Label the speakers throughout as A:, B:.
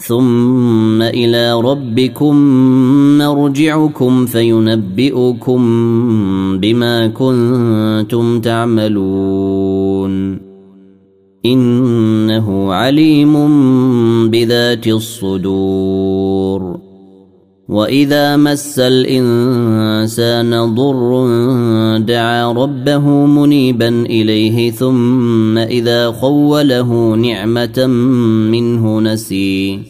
A: ثم إلى ربكم مرجعكم فينبئكم بما كنتم تعملون. إنه عليم بذات الصدور. وإذا مس الإنسان ضر دعا ربه منيبا إليه ثم إذا خوله نعمة منه نسي.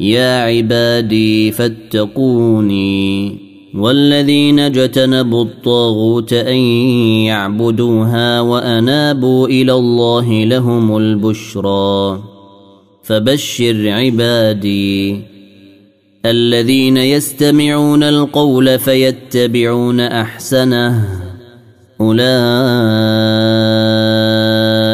A: يا عبادي فاتقوني والذين اجتنبوا الطاغوت ان يعبدوها وانابوا إلى الله لهم البشرى فبشر عبادي الذين يستمعون القول فيتبعون احسنه اولئك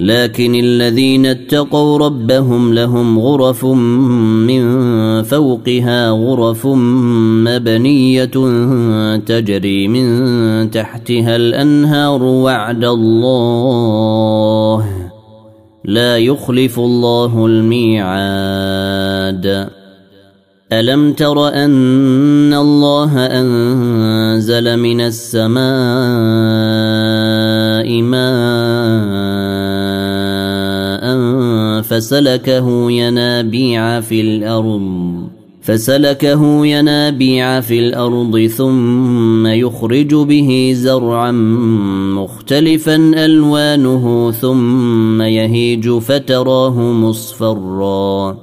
A: لكن الذين اتقوا ربهم لهم غرف من فوقها غرف مبنية تجري من تحتها الأنهار وعد الله. لا يخلف الله الميعاد. ألم تر أن الله أنزل من السماء ماء فسلكه ينابيع في الأرض فسلكه ينابيع في الأرض ثم يخرج به زرعا مختلفا ألوانه ثم يهيج فتراه مصفرا.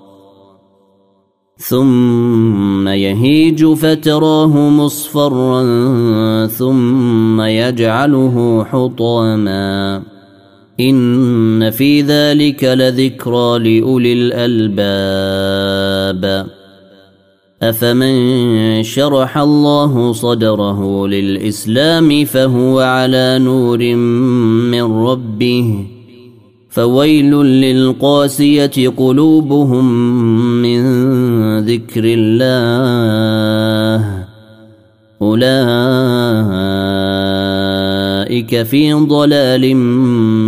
A: ثم يهيج فتراه مصفرا ثم يجعله حطاما. إن في ذلك لذكرى لأولي الألباب. أفمن شرح الله صدره للإسلام فهو على نور من ربه. فويل للقاسية قلوبهم من ذكر الله. أولئك في ضلال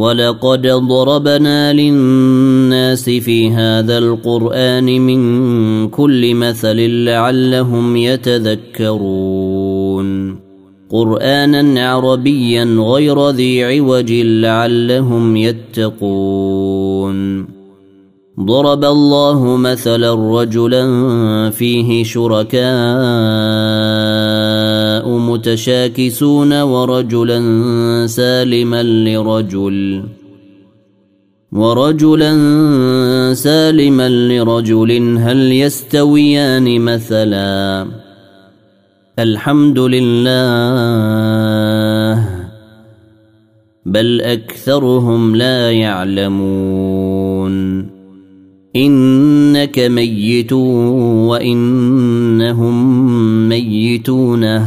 A: ولقد ضربنا للناس في هذا القران من كل مثل لعلهم يتذكرون قرانا عربيا غير ذي عوج لعلهم يتقون ضرب الله مثلا رجلا فيه شركاء متشاكسون ورجلا سالما لرجل. ورجلا سالما لرجل هل يستويان مثلا؟ الحمد لله بل أكثرهم لا يعلمون. إنك ميت وإنهم ميتون.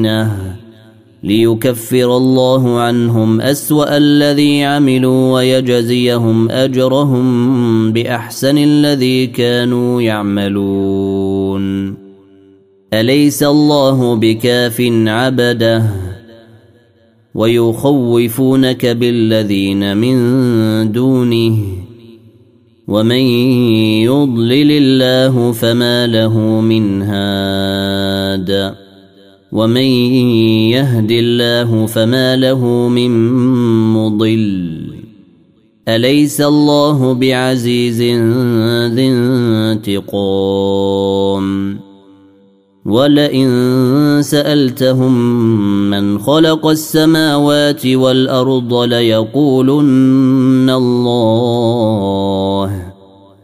A: ليكفر الله عنهم أسوأ الذي عملوا ويجزيهم أجرهم بأحسن الذي كانوا يعملون. أليس الله بكاف عبده؟ ويخوفونك بالذين من دونه. ومن يضلل الله فما له من هاد. ومن يهد الله فما له من مضل اليس الله بعزيز ذي انتقام ولئن سالتهم من خلق السماوات والارض ليقولن الله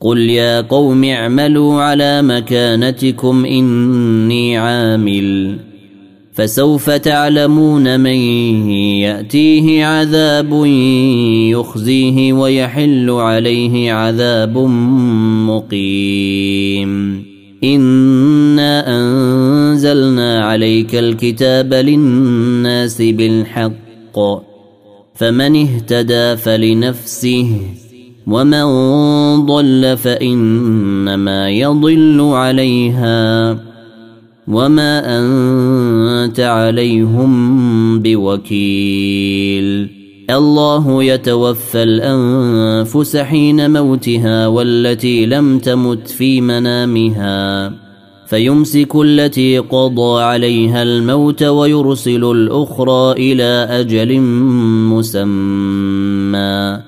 A: قل يا قوم اعملوا على مكانتكم اني عامل فسوف تعلمون من ياتيه عذاب يخزيه ويحل عليه عذاب مقيم انا انزلنا عليك الكتاب للناس بالحق فمن اهتدى فلنفسه ومن ضل فانما يضل عليها وما انت عليهم بوكيل الله يتوفى الانفس حين موتها والتي لم تمت في منامها فيمسك التي قضى عليها الموت ويرسل الاخرى إلى أجل مسمى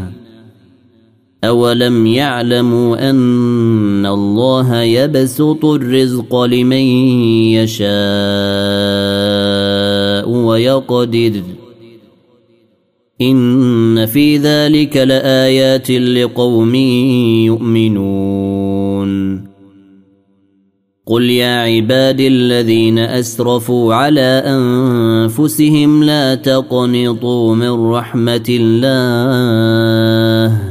A: أولم يعلموا أن الله يبسط الرزق لمن يشاء ويقدر إن في ذلك لآيات لقوم يؤمنون قل يا عبادي الذين أسرفوا على أنفسهم لا تقنطوا من رحمة الله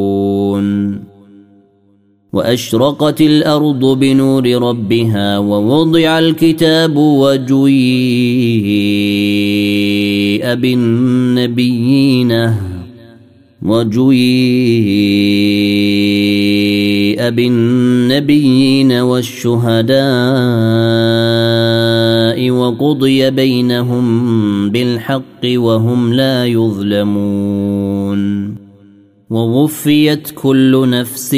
A: وأشرقت الأرض بنور ربها ووضع الكتاب وجيء بالنبيين وجيء بالنبيين والشهداء وقضي بينهم بالحق وهم لا يظلمون ووفيت كل نفس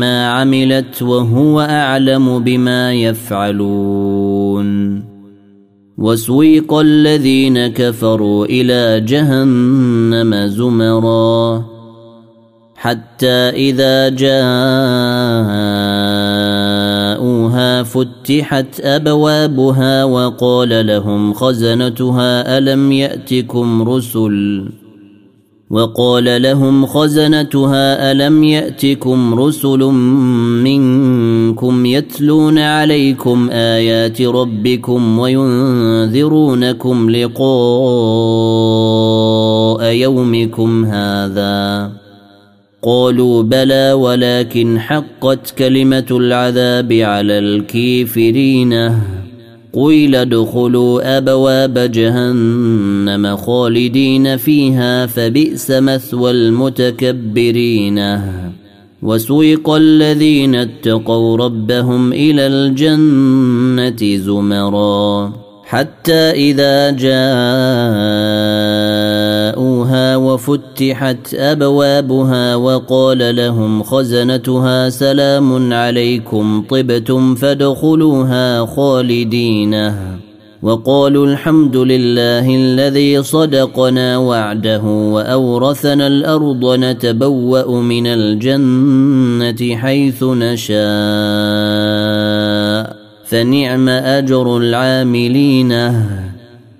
A: ما عملت وهو أعلم بما يفعلون. وسويق الذين كفروا إلى جهنم زمرا. حتى إذا جاءوها فتحت أبوابها وقال لهم خزنتها ألم يأتكم رسل وقال لهم خزنتها ألم يأتكم رسل منكم يتلون عليكم آيات ربكم وينذرونكم لقاء يومكم هذا؟ قالوا بلى ولكن حقت كلمة العذاب على الكافرين. قيل ادخلوا أبواب جهنم خالدين فيها فبئس مثوى المتكبرين. وسوق الذين اتقوا ربهم إلى الجنة زمرا. حتى إذا جاءوها وفتحت أبوابها وقال لهم خزنتها سلام عليكم طبتم فادخلوها خالدين. وقالوا الحمد لله الذي صدقنا وعده وأورثنا الأرض نتبوأ من الجنة حيث نشاء. فنعم أجر العاملين.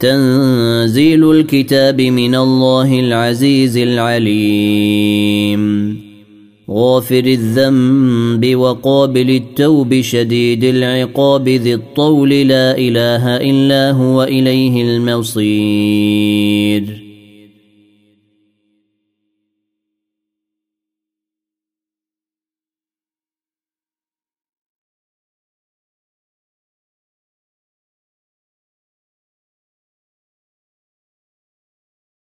A: تنزيل الكتاب من الله العزيز العليم. غافر الذنب وقابل التوب شديد العقاب ذي الطول لا إله إلا هو إليه المصير.